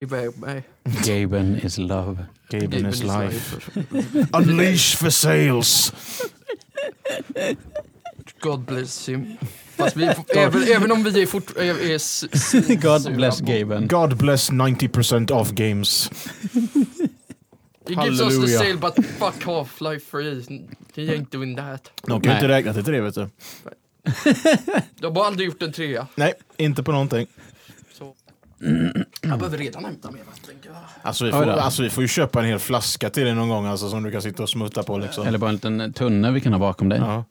iväg. Gaben is love. Gaben is Gaben life. Unleash for sales. God bless him. Fast vi, även, även om vi är, fort, är, är s- s- God sura bless på- Gaben. God bless 90% of games. He gives us the Halleluja. sale but fuck Half-Life 3. He ain't doing that. De kan ju Nej. inte räkna till det vet du. De har aldrig gjort en trea. Nej, inte på någonting. Jag behöver redan hämta mer vatten. Alltså vi, Oj får, då. alltså vi får ju köpa en hel flaska till dig någon gång alltså, som du kan sitta och smutta på liksom. Eller bara en liten tunna vi kan ha bakom dig. Ja.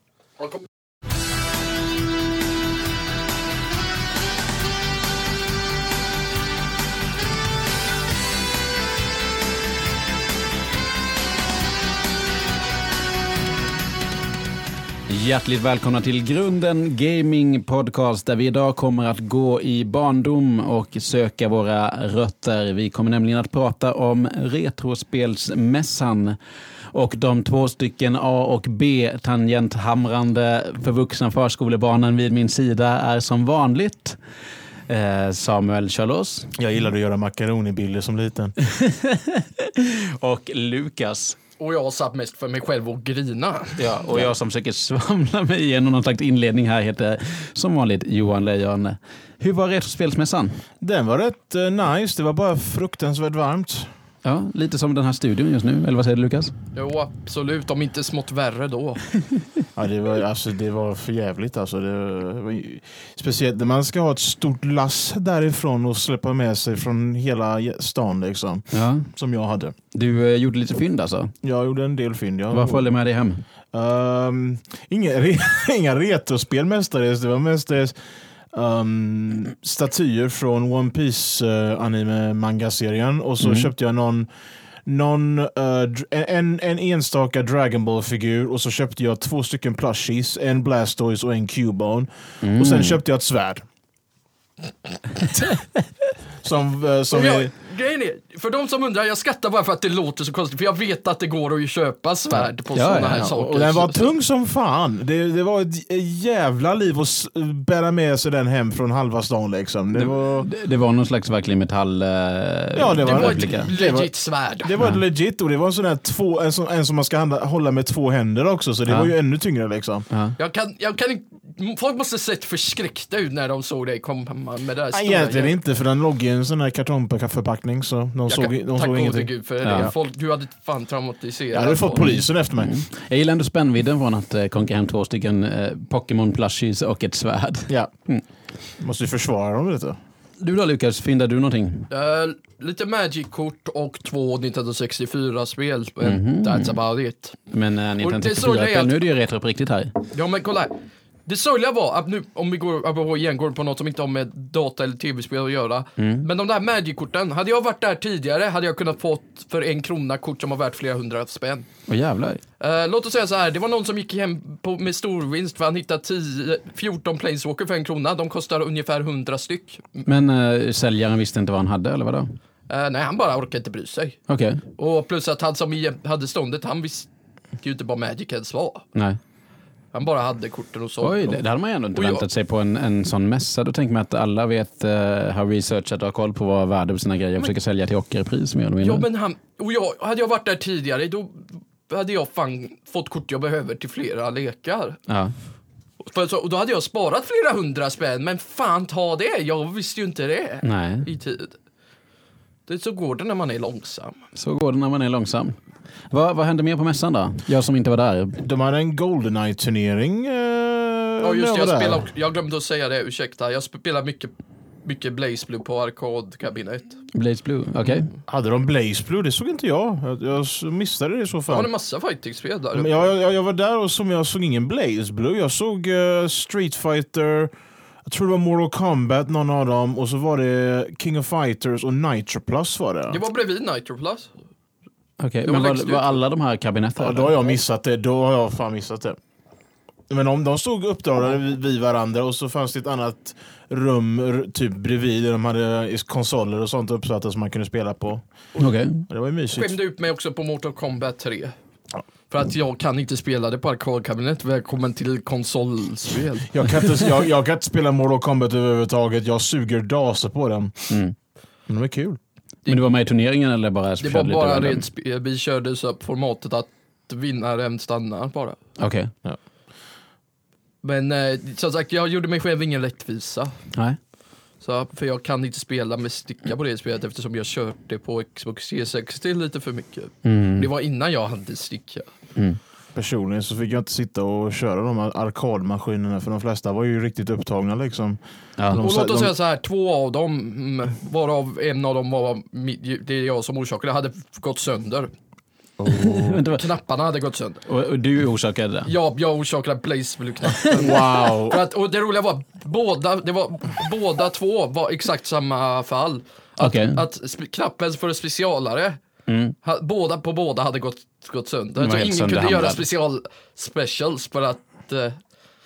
Hjärtligt välkomna till Grunden Gaming Podcast där vi idag kommer att gå i barndom och söka våra rötter. Vi kommer nämligen att prata om Retrospelsmässan och de två stycken A och B tangenthamrande förvuxna förskolebarnen vid min sida är som vanligt eh, Samuel Charlos Jag gillade att göra makaronibilder som liten. och Lukas. Och jag satt mest för mig själv och grina. Ja, och jag som försöker svamla mig igenom någon slags inledning här heter som vanligt Johan Lejon. Hur var Retrospelsmässan? Den var rätt eh, nice, det var bara fruktansvärt varmt. Ja, lite som den här studion just nu, eller vad säger du Lukas? Jo, absolut. Om inte smått värre då. Ja, det, var, alltså, det var för jävligt alltså. Det var, speciellt när man ska ha ett stort lass därifrån och släppa med sig från hela stan liksom. Ja. Som jag hade. Du eh, gjorde lite fynd alltså. Jag gjorde en del fynd. Ja. Vad följde med dig hem? Um, inga, re, inga retrospel mestadels. Det var mestadels um, statyer från One Piece uh, anime manga-serien. Och så Mm. köpte jag någon, någon uh, en, en enstaka Dragon Ball-figur och så köpte jag två stycken plushies. En Blastoise och en Cubone. Mm. Och sen köpte jag ett svärd. som uh, som jag, är, grejen är, för de som undrar, jag skrattar bara för att det låter så konstigt. För jag vet att det går att köpa svärd på Ja, sådana ja, här ja. saker. Och den var tung som fan. Det, det var ett jävla liv att bära med sig den hem från halva stan liksom. Det var, Det, det var någon slags verkligen metall... Eh, Ja, det Det var ett Det var- legit svärd. det var ett legit och det var en sån där två, en, som, en som man ska handa, hålla med två händer också. Så det Ja. var ju ännu tyngre liksom. Ja. Jag kan, jag kan inte, folk måste ha sett förskräckta ut när de såg dig komma med det Nej, stora egentligen inte för den låg i en sån här kartongförpackning så de Jag såg, kan, de tack såg gode ingenting. gud för Ja. det. Folk, du hade fan traumatiserat Jag hade fått polisen efter mig. Jag gillar ändå spännvidden från att eh, konka hem två stycken eh, Pokémon plushies och ett svärd. Ja. Mm. Måste ju försvara dem lite. Du då Lukas, fyndade du någonting? Eh, lite Magic-kort och två Nintendo 64-spel. Mhm. That's about it. Men äh, Nintendo det sorgliga är 64-spel, att- nu är det ju retro på riktigt här. Ja men kolla här. Det sorgliga var att nu, om vi går, apropå igen, går på något som inte har med data eller tv-spel att göra. Mm. Men de där Magic-korten, hade jag varit där tidigare hade jag kunnat fått för en krona kort som var värt flera hundra spänn. Åh jävlar. Eh, låt oss säga så här, det var någon som gick hem på, med storvinst för han hittade 10, 14 Planeswalker för en krona. De kostar ungefär 100 styck. Men äh, säljaren visste inte vad han hade, eller vadå? Eh, nej, han bara orkade inte bry sig. Okej, Och plus att han som hade ståndet, han visste ju inte vad Magic ens var. nej. Han bara hade korten och så. Oj, det, det hade man ju ändå inte Och jag- väntat sig på en, en sån mässa. Då tänker man att alla vet, uh, har researchat och har koll på vad värde på sina grejer och försöker sälja till ockerpris mer eller mindre. Ja men han, och jag, hade jag varit där tidigare då hade jag fan fått kort jag behöver till flera lekar. Ja. För så, och då hade jag sparat flera hundra spänn, men fan ta det, jag visste ju inte det Nej, i tid. Det så går det när man är långsam. så går det när man är långsam. Vad, vad hände mer på mässan då? Jag som inte var där. De hade en Goldeneye-turnering. Eh, Ja just det, jag, var där. spelar, jag glömde att säga det, ursäkta. Jag spelar mycket, mycket Blaze Blue på arkadkabinett. Blaze Blue, okej. Hade de Blaze Blue? Det såg inte jag. Jag, jag missade det i så Jag hade fall. massa fighting-spel där. Men jag, jag, jag var där och som jag såg ingen Blaze Blue. Jag såg eh, Street Fighter, jag tror det var Mortal Kombat, någon av dem. Och så var det King of Fighters och Nitro Plus var det. Det var bredvid Nitro Plus. Okej, var Men var, var alla de här kabinetten? Ja, då har jag missat det. Då har jag fan missat det. Men om de stod uppdragade vid, vid varandra och så fanns det ett annat rum typ bredvid där de hade konsoler och sånt uppsatta som man kunde spela på. Okej. Det var ju mysigt. Skämde ut mig också på Mortal Kombat 3. För att jag kan inte spela det på arkadkabinett välkommen till konsolspel. Jag kan, inte, jag, jag kan inte spela Mortal Kombat överhuvudtaget. Jag suger daser på den. Mm. Men de är kul. Men du var med i turneringen eller bara Det var bara rent spel. Vi körde så formatet att vinnaren stannar bara. Okej. Men eh, som sagt, jag gjorde mig själv ingen rättvisa. Nej. Så, för jag kan inte spela med sticka på det spelet eftersom jag kört det på Xbox 360 lite för mycket. Mm. Det var innan jag hade sticka. Personligen så fick jag inte sitta och köra de här arkadmaskinerna för de flesta var ju riktigt upptagna liksom. Ja. De Och låt oss de- säga så här, två av dem, mm, varav en av dem var det är jag som orsakade, hade gått sönder. Vad- Knapparna hade gått sönder. och, och du orsakade det? Ja, jag orsakade Blaze-knappen. Wow! För att, och det roliga var, båda, det var, båda två var exakt samma fall. Att, Okej. att knappen för specialare, Mm. ha, båda på båda hade gått, gått sönder. Så helt ingen kunde göra special specials för att eh,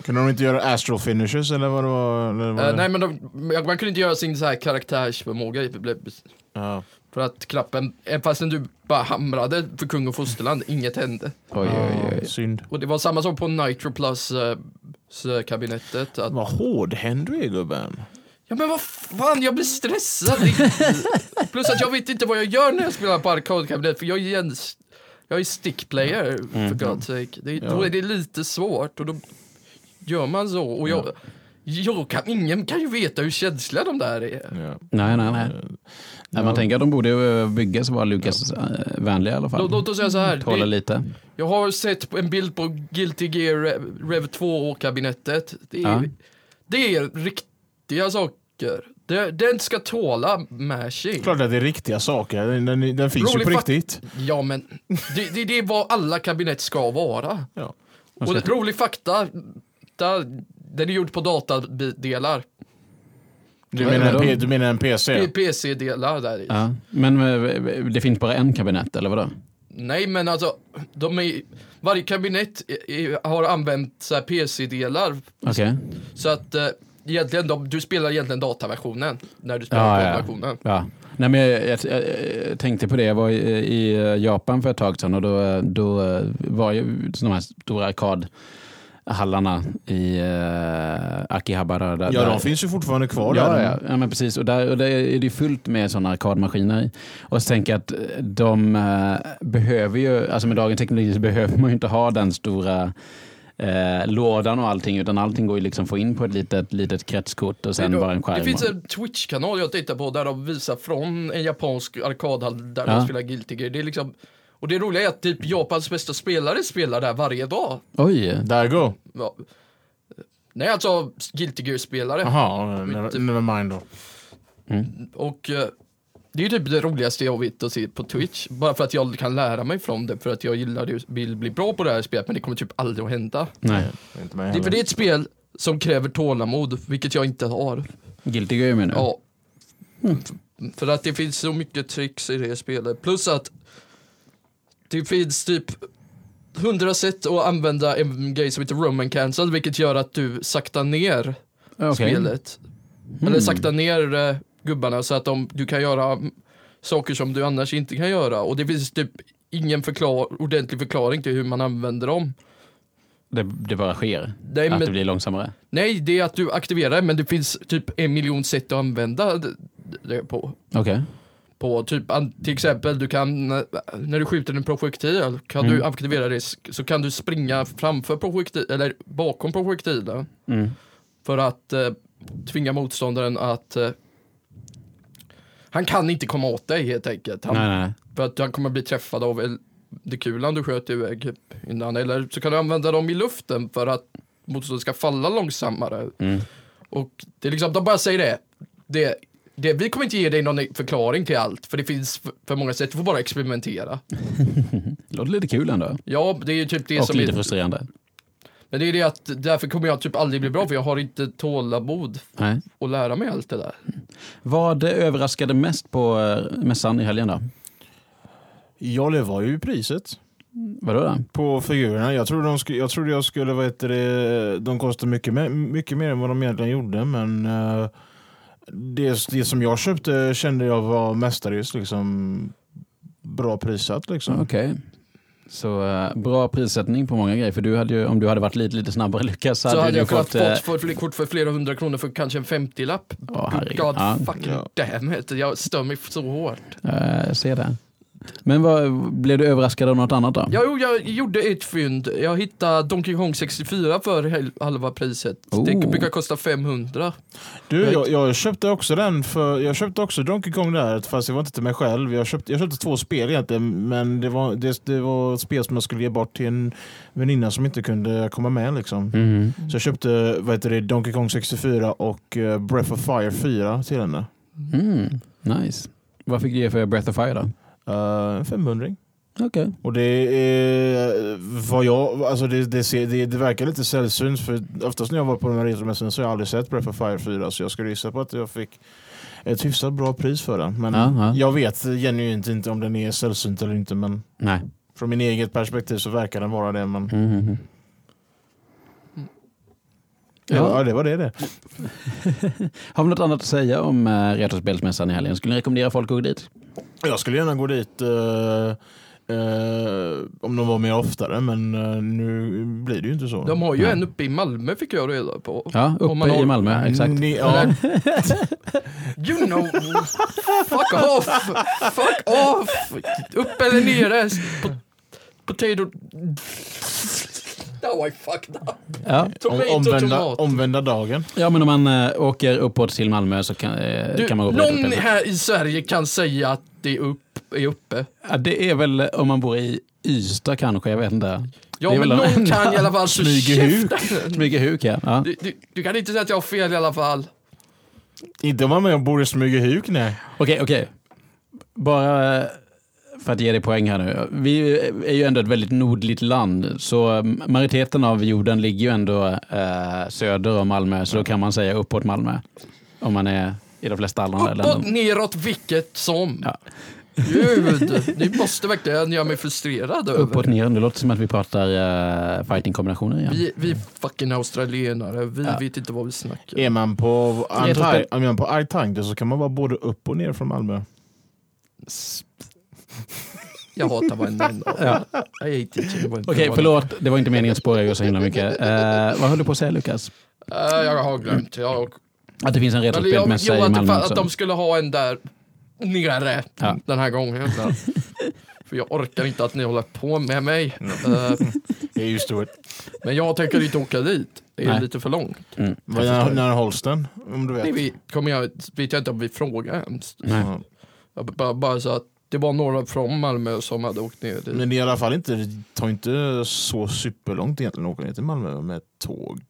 Kunde de inte göra astral finishes eller vad det var? Eller vad Eh, det- nej men de, man kunde inte göra sin så här karaktärsförmåga för att knappen, även fastän du bara hamrade för kung och fosterland, inget hände. Oj, oj, oj. Ja, synd. Och det var samma sak på Nitro Plus eh, kabinettet. Att, Vad hårdhänd du är gubben. Ja men vad fan, jag blir stressad. Plus att jag vet inte vad jag gör när jag spelar på arkadkabinett för jag är en, jag är stickplayer för God's sake. Det, Då Ja. är det lite svårt och då gör man så. Och jag, jag kan, ingen kan ju veta hur känsliga de där är. Ja. Nej, nej, nej. nej man tänker att de borde eh, byggas och vara Lucas-vänliga i alla fall. Låt, låt oss säga så här. Tåla Det, lite. jag har sett en bild på Guilty Gear Rev- Rev 2-kabinettet. Det, är- Ja. det är riktiga saker. Det, den ska tåla mashing. Klart att det är riktiga saker. Den, den, den finns Rolig ju på riktigt. Ja, men det, det, det är vad alla kabinett ska vara. Ja. Och det, rolig fakta, där, den är gjord på datadelar. Du, menar en, du menar en Det PC? är PC-delar där i. Ja. Men eh, det finns bara en kabinett, eller vadå? Nej, men alltså, de är, varje kabinett är, är, har använt så PC-delar Okej. Så att eh, egentligen, de, du spelar egentligen dataversionen när du spelar Ja, ja. kodversionen. Ja. Nej, men jag, jag, jag, jag tänkte på det, jag var i, i Japan för ett tag sedan och då, då var ju de här stora arkadhallarna i uh, Akihabara. Där, Ja, där- de finns ju fortfarande kvar Ja, där. ja, ja, men precis. Och där, och där är det ju fullt med sådana arkadmaskiner. Och så tänker jag att de eh, behöver ju, alltså med dagens teknologi så behöver man ju inte ha den stora eh, lådan och allting, utan allting går ju liksom få in på ett litet, litet kretskort och sen det, bara en skärm. det finns en Twitch-kanal jag tittar på där de visar från en japansk arkadhall där Ja. de spelar Guilty Gear. Det är liksom, och det roliga är att typ Japans bästa spelare spelar där varje dag. Oj, Där go. Ja. Nej, alltså Guilty Gear-spelare. Jaha, never, never mind då. Och eh, det är ju typ det roligaste jag vet att se på Twitch. Bara för att jag kan lära mig från det. För att jag gillar det, vill bli bra på det här spelet. Men det kommer typ aldrig att hända. nej. Inte med Det, för det är ett spel som kräver tålamod, vilket jag inte har. Guilty Gear menar du? Ja. F- För att det finns så mycket tricks i det spelet. Plus att det finns typ hundra sätt att använda en grej som heter Roman Cancel, vilket gör att du saktar ner Okej. spelet. Eller saktar ner gubbarna så att de, du kan göra saker som du annars inte kan göra. Och det finns typ ingen förklar, ordentlig förklaring till hur man använder dem. Det, det bara sker? Nej, att men- det blir långsammare? Nej, det är att du aktiverar det, men det finns typ en miljon sätt att använda det- på. Okej. På typ, till exempel, du kan, när du skjuter en projektil, kan Mm. du aktivera det, så kan du springa framför projektil, eller bakom projektilen. Mm. För att eh, tvinga motståndaren att eh, han kan inte komma åt dig helt enkelt. Han, Nej, nej. För att han kommer bli träffad av det kulan du sköt iväg innan. Eller så kan du använda dem i luften för att motståndaren ska falla långsammare. Mm. Och det är liksom, de bara säger det. det, det vi kommer inte ge dig någon förklaring till allt, för det finns för många sätt, du får bara experimentera. Det låter lite kul ändå. Ja, det är ju typ det och som lite är, frustrerande. Men det är det att därför kommer jag typ aldrig bli bra, för jag har inte tålamod Nej. att lära mig allt det där. Vad överraskade mest på eh, mässan i helgen då? Ja, det var ju priset Vadå då? på figurerna. Jag trodde, de skulle, jag trodde jag skulle, vad heter det, de kostar mycket, mer- mycket mer än vad de egentligen gjorde, men eh, det, det som jag köpte kände jag var mestadels liksom bra prissatt. Liksom. Okej. Så eh, bra prissättning på många grejer. För du hade ju, om du hade varit lite, lite snabbare Lukas så, Så hade du jag fått... eh, fått för kort för flera hundra kronor för kanske en 50-lapp. Ja, herregud. God Ja. fucking Ja. damn it. Jag stör mig så hårt. eh, jag ser det. Men vad, blev du överraskad av något annat då? Jag, jag gjorde ett fynd. Jag hittade Donkey Kong 64 för halva priset. Det Oh. brukar kosta 500. Du, jag, jag köpte också den för, jag köpte också Donkey Kong där, fast det var inte till mig själv. Jag köpte, jag köpte två spel egentligen, men det var, det, det var ett spel som jag skulle ge bort till en väninna som inte kunde komma med. Liksom. Mhm. Så jag köpte vad heter det, Donkey Kong 64 och eh, Breath of Fire 4 till henne. Mm, nice. Vad fick du ge för Breath of Fire då? Uh, 500 Okej. Och det är vad jag, alltså det, det, ser, det, det verkar lite sällsynt för oftast när jag var på de här retromässorna så har jag aldrig sett Breath of Fire 4 så jag skulle gissa på att jag fick ett hyfsat bra pris för den. Men ja. jag vet genuint inte om den är sällsynt eller inte men Nej. från min eget perspektiv så verkar den vara det. Men Mhm. ja. Ja. det var det det. Har vi något annat att säga om uh, Retrospelsmässan i helgen? Skulle ni rekommendera folk att gå dit? Jag skulle gärna gå dit eh, eh, om de var mer oftare men eh, nu blir det ju inte så. De har ju Nej. en uppe i Malmö fick jag reda på. Ja, uppe har- i Malmö. Exakt. Ni, ja, You know, fuck off, fuck off, upp eller nere. Po- Potato... Now I fucked up. Ja. Omvända, omvända dagen. ja, men om man uh, åker uppåt till Malmö så kan, eh, Du, kan man gå på någon här i Sverige kan säga att det är, upp, är uppe. Ja, det är väl om man bor i Ystad kanske, jag vet inte. Ja, Det är men väl någon kan i alla fall så Smygehuk. käften. Smygehuk ja. ja. Du, du, du kan inte säga att jag har fel i alla fall. Inte om man bor i Smygehuk, nej. Okej, okej. Bara eh, för att ge dig poäng här nu. Vi är ju ändå ett väldigt nordligt land, så mm, majoriteten av jorden ligger ju ändå eh, söder om Malmö, så då kan man säga uppåt Malmö. Om man är i de flesta andra Uppåt, länder. neråt, vilket som. Ja. Gud, ni måste verkligen göra mig frustrerad över. Uppåt, ner. Det låter som att vi pratar uh, fighting-kombinationer igen. Vi, vi är fucking australienare, vi Ja. vet inte vad vi snackar. Är man på Antar- är man på Artangel så kan man vara både upp och ner från Malmö. Jag hatar varenda Ja. Okej, one. förlåt. Det var inte meningen att spåra er så himla mycket. Uh, vad höll du på att säga Lukas? Eh, jag har glömt. Jag, Att det finns en retrospelmässa jo, i att, Malmö också? att de skulle ha en där nere Ja. den här gången. För jag orkar inte att ni håller på med mig. Eh, Det är just det. men jag tänker inte åka dit. Det är Nej. lite för långt. Mm, När, när hålls den? Om du vet. Nej, vi, kommer jag, vet jag inte om vi frågar ens. Nej. Ja. Jag, bara, bara så att det var några från Malmö som hade åkt ner dit. Men det är i alla fall inte, det tar inte så superlångt egentligen att åka ner till Malmö med tåg.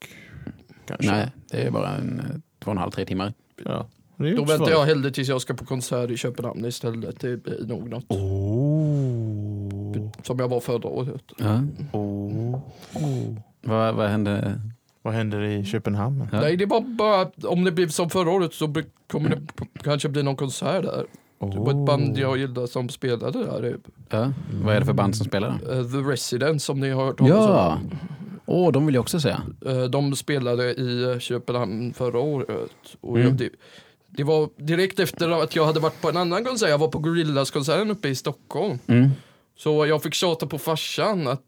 Kanske. Nej, det är bara en, eh, två och en halv, tre timmar. Ja. Då väntar jag hellre tills jag ska på konsert i Köpenhamn istället. Det blir nog något. Oh. Som jag var förra året. Ja. Oh. Oh. Vad, vad hände? Vad händer i Köpenhamn? Ja. Nej, det var bara, om det blir som förra året så blir- kommer det kanske bli någon konsert där. Det var ett band jag gillade som spelade där. Ja. Vad är det för band som spelar? Eh, The Residents som ni har hört talas Ja, om. Åh, de vill jag också säga. Eh, De spelade i Köpenhamn förra året. Och Mm. jag, det, det var direkt efter att jag hade varit på en annan konsert. Jag var på Gorillas-konserten uppe i Stockholm. Mm. Så jag fick tjata på farsan att,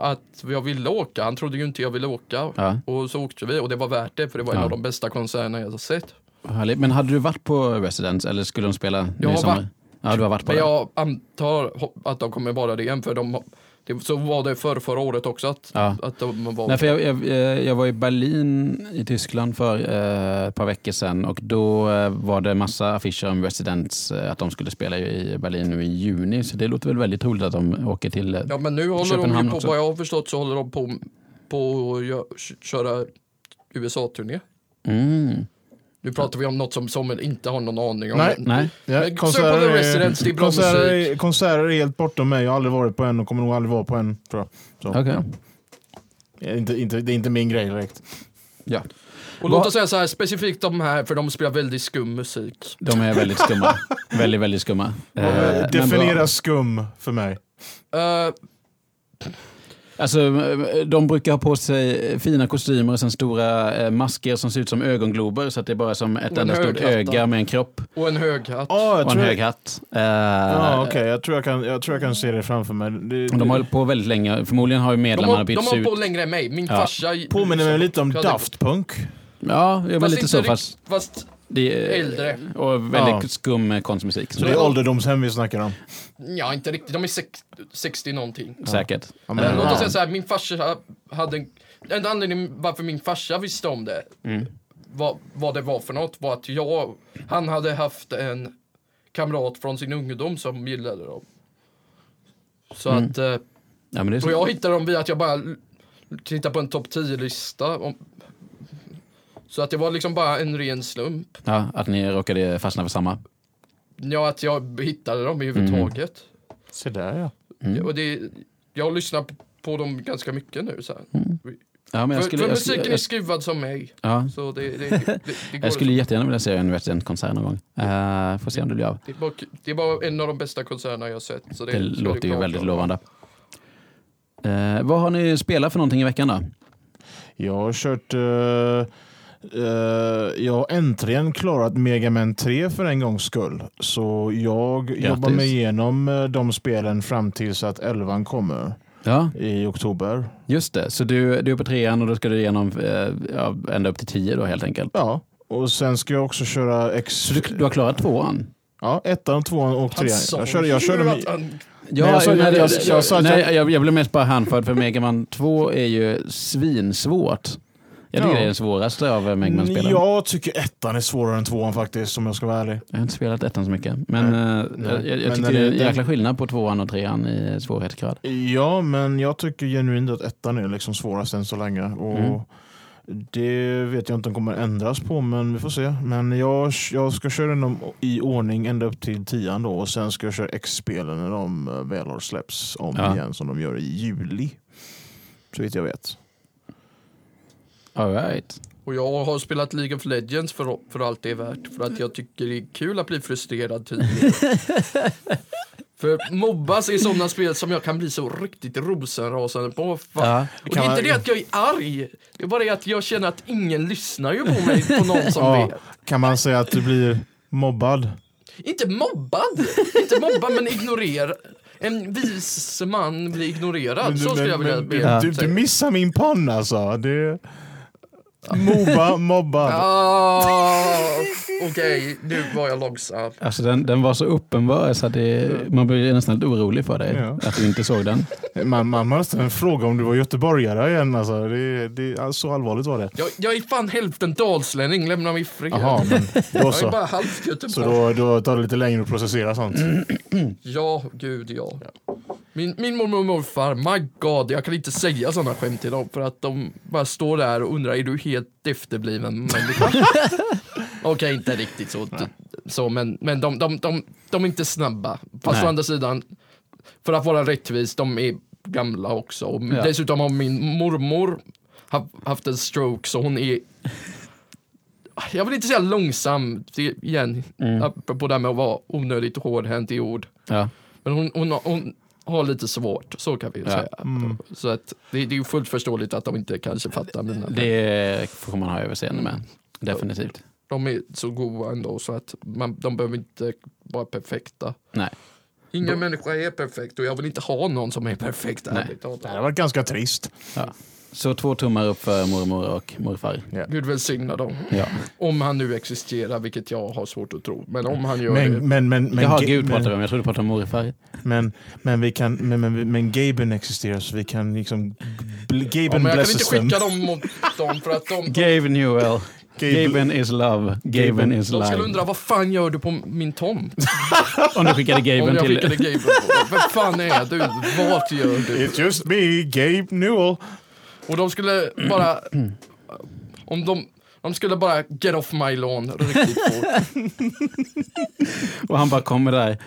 att jag ville åka. Han trodde ju inte jag ville åka. Ja, Och så åkte vi och det var värt det för det var en Ja. av de bästa konserterna jag har sett. härligt. Men hade du varit på Residence eller skulle de spela Jag har varit. Ja, du har varit på Men det? jag antar att de kommer vara det igen för de, det, så var det för förra året också att, Ja. att de var... Nej, för jag, jag, eh, jag var i Berlin i Tyskland för eh, ett par veckor sedan och då eh, var det massa affischer om Residents, eh, att de skulle spela i Berlin nu i juni. Så det låter väl väldigt troligt att de åker till... Eh, Ja men nu håller de Köpenhamn ju på, också. vad jag har förstått så håller de på, på att köra USA-turné. mm. Nu pratar vi om något som Samuel inte har någon aning om. Nej. men- Nej, Ja, det är bra konserter, musik. konserter är helt bortom mig. Jag har aldrig varit på en och kommer nog aldrig vara på en. Tror jag. Så, okej. ja. inte, inte, det är inte min grej direkt. Ja. Och låt oss säga så här, specifikt de här, för de spelar väldigt skum musik. De är väldigt skumma. väldigt, väldigt skumma. Eh, men Definiera skum för mig. Eh, Alltså, de brukar ha på sig fina kostymer och sen stora eh, masker som ser ut som ögonglober så att det är bara som ett enda stort öga med en kropp Och en hög hatt. Jag och en hög hatt. Eh, Ja, okej. Jag, tror jag, kan, jag tror jag kan se det framför mig. Det, De har hållit på väldigt länge. Förmodligen har ju De medlemmarna har, de bytts har ut. på längre än mig. Min Ja. farsa... påminner mig lite om Daft Punk. Ja, men Fast lite så. Fast Fast det är äldre. Och väldigt Ja. skum konstmusik. Så det är ålderdomshem vi snackar om. Ja, inte riktigt. De är sex, 60 någonting. Säkert. Ja, Men låt oss säga så här, min farsa hade en... En anledning varför min farsa visste om det, Mm. vad, vad det var för något, var att jag... Han hade haft en kamrat från sin ungdom som gillade dem. Så Mm. att... Eh, Ja, men det är och så. jag hittade dem via att jag bara l- tittade på en topp 10-lista. Om, så att det var liksom bara en ren slump. Ja, att ni råkade fastna för samma. Ja, att jag hittade dem överhuvudtaget. Se där ja. Mm. Och det, jag lyssnar på, på dem ganska mycket nu. Så här. Ja, men jag för, skulle, för jag, skulle, musiken är jag, skruvad som mig. ja, Så det, det, det, det, jag skulle jättegärna vilja se en Resident-konsert någon gång. Uh, får se om det blir av. det, var, det en av de bästa konserterna jag har sett. Så det, Det låter ju väldigt lovande. Eh, vad har ni spelat för någonting i veckan då? Jag har kört... eh, eh, jag har äntligen klarat Mega Man 3 för en gångs skull. Så jag jobbar mig igenom eh, de spelen fram tills att 11 kommer Ja, i oktober. just det. Så du, du är på trean och då ska du igenom eh, ända upp till tio då helt enkelt. Ja, och sen ska jag också köra X... Så du, du har klarat tvåan? Ja, ettan, tvåan och trean. sa Jag körde, jag körde med, jag sa- nej, jag- nej, blev mest bara hänförd för Mega Man 2 är ju svinsvårt. Jag tycker Ja. det är den svåraste av eh, Mega Man-spelen. Jag tycker ettan är svårare än tvåan faktiskt, om jag ska vara ärlig. Jag har inte spelat ettan så mycket. Men Nej. eh, Nej. jag, jag Men tycker när det är en jäkla skillnad på tvåan och trean i svårighetsgrad. Ja, men jag tycker genuint att ettan är liksom svårast än så länge. Och Mm. Det vet jag inte om kommer ändras på, men vi får se. Men jag, jag ska köra dem i ordning ända upp till tian då och sen ska jag köra X-spelen när de väl har släppts om Ja. igen som de gör i juli. Så vitt jag vet. All right. och jag har spelat League of Legends för, för allt det är värt. För att jag tycker det är kul att bli frustrerad tydligen. för mobbas är sådana spel som jag kan bli så riktigt rosenrasande på. Ja. Och det är inte det att jag är arg. Det är bara det att jag känner att ingen lyssnar ju på mig på någon som Ja. vet. Kan man säga att du blir mobbad? Inte mobbad, inte mobbad men ignorerad. En vis man blir ignorerad, så skulle jag vilja men, be du, du, missar min panna alltså. Det... Moba, mobbad. Ah, Okej, nu var jag långsam. Alltså den, den var så uppenbar så att det, man blir nästan lite orolig för dig. Ja. Att du inte såg den. Man, man måste fråga om du var göteborgare igen. Alltså. Det, det, så allvarligt var det. Jag, jag är fan hälften dalslänning, lämna mig i fred. Jaha, men då Jag är så. bara halvt Så Göteborg. då, då tar det lite längre att processera sånt. Ja, gud ja. Min, min mormor och morfar, my god, jag kan inte säga sådana skämt till dem för att de bara står där och undrar, är du helt efterbliven människa? Okej, inte riktigt så, så men, men de, de, de, de är inte snabba. Fast Nej. å andra sidan, för att vara rättvis, de är gamla också. Och Ja. Dessutom har min mormor ha- haft en stroke så hon är jag vill inte säga långsam, igen, Mm. apropå det här med att vara onödigt hårdhänt i ord. Ja. Men hon, hon, hon har lite svårt, så kan vi ju Ja. säga. Mm. Så att det, det är ju fullt förståeligt att de inte kanske fattar mina Det får man ha överseende med. Definitivt. De är så goda ändå så att man, de behöver inte vara perfekta. Nej. Ingen människa är perfekt och jag vill inte ha någon som är perfekt. Nej. Det här var ganska trist. Ja. Så två tummar upp för mormor och morfar. Gud välsigna dem. Ja. Om han nu existerar, vilket jag har svårt att tro. Men om han gör Men, det. men, men, men, Jaha, Gud pratar vi om. Jag trodde du pratade om morfar. men, men, vi kan, men, men, men Gaben existerar så vi kan liksom... bl- Ja, Gaben men jag kan inte skicka dem mot dem för att de, Gabe Newell. Gaben- Gaben is love. Gaben is de skulle life. undra vad fan gör du på min tomt? Om du skickade Om Gaben jag till... skickade Gabriel på dem. Vem fan är du? Vart gör du? It's just me, Gabe Newell. Och de skulle bara... Om de... De skulle bara get off my lawn riktigt fort. Och han bara kommer där.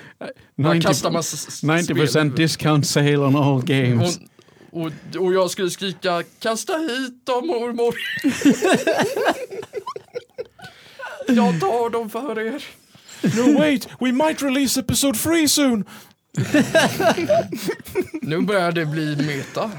Man 90, kastar massa s- 90% spel. discount sale on all games. Och, och, och jag skulle skrika kasta hit dem mormor. jag tar dem för er. No wait, we might release episode 3 soon. Nu börjar det bli meta.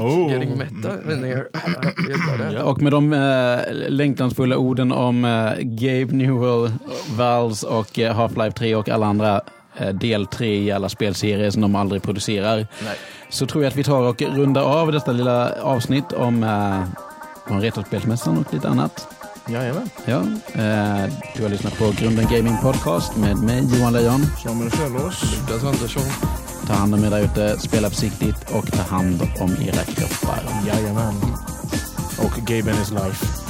Oh. Getting meta. Och med de eh, längtansfulla orden om eh, Gabe Newell, Valves och eh, Half-Life 3 och alla andra eh, del 3 i alla spelserier som de aldrig producerar. Nej. Så tror jag att vi tar och rundar av detta lilla avsnitt om, eh, om Retrospelsmässan och lite annat. Jajamän. Ja, eh, du har lyssnat på Grunden Gaming Podcast med mig Johan Lejon. Samuel Sjöllås. Lukas Andersson. Ta hand om er där ute, spela försiktigt och ta hand om era kroppar. Jajamän. Och gay is life.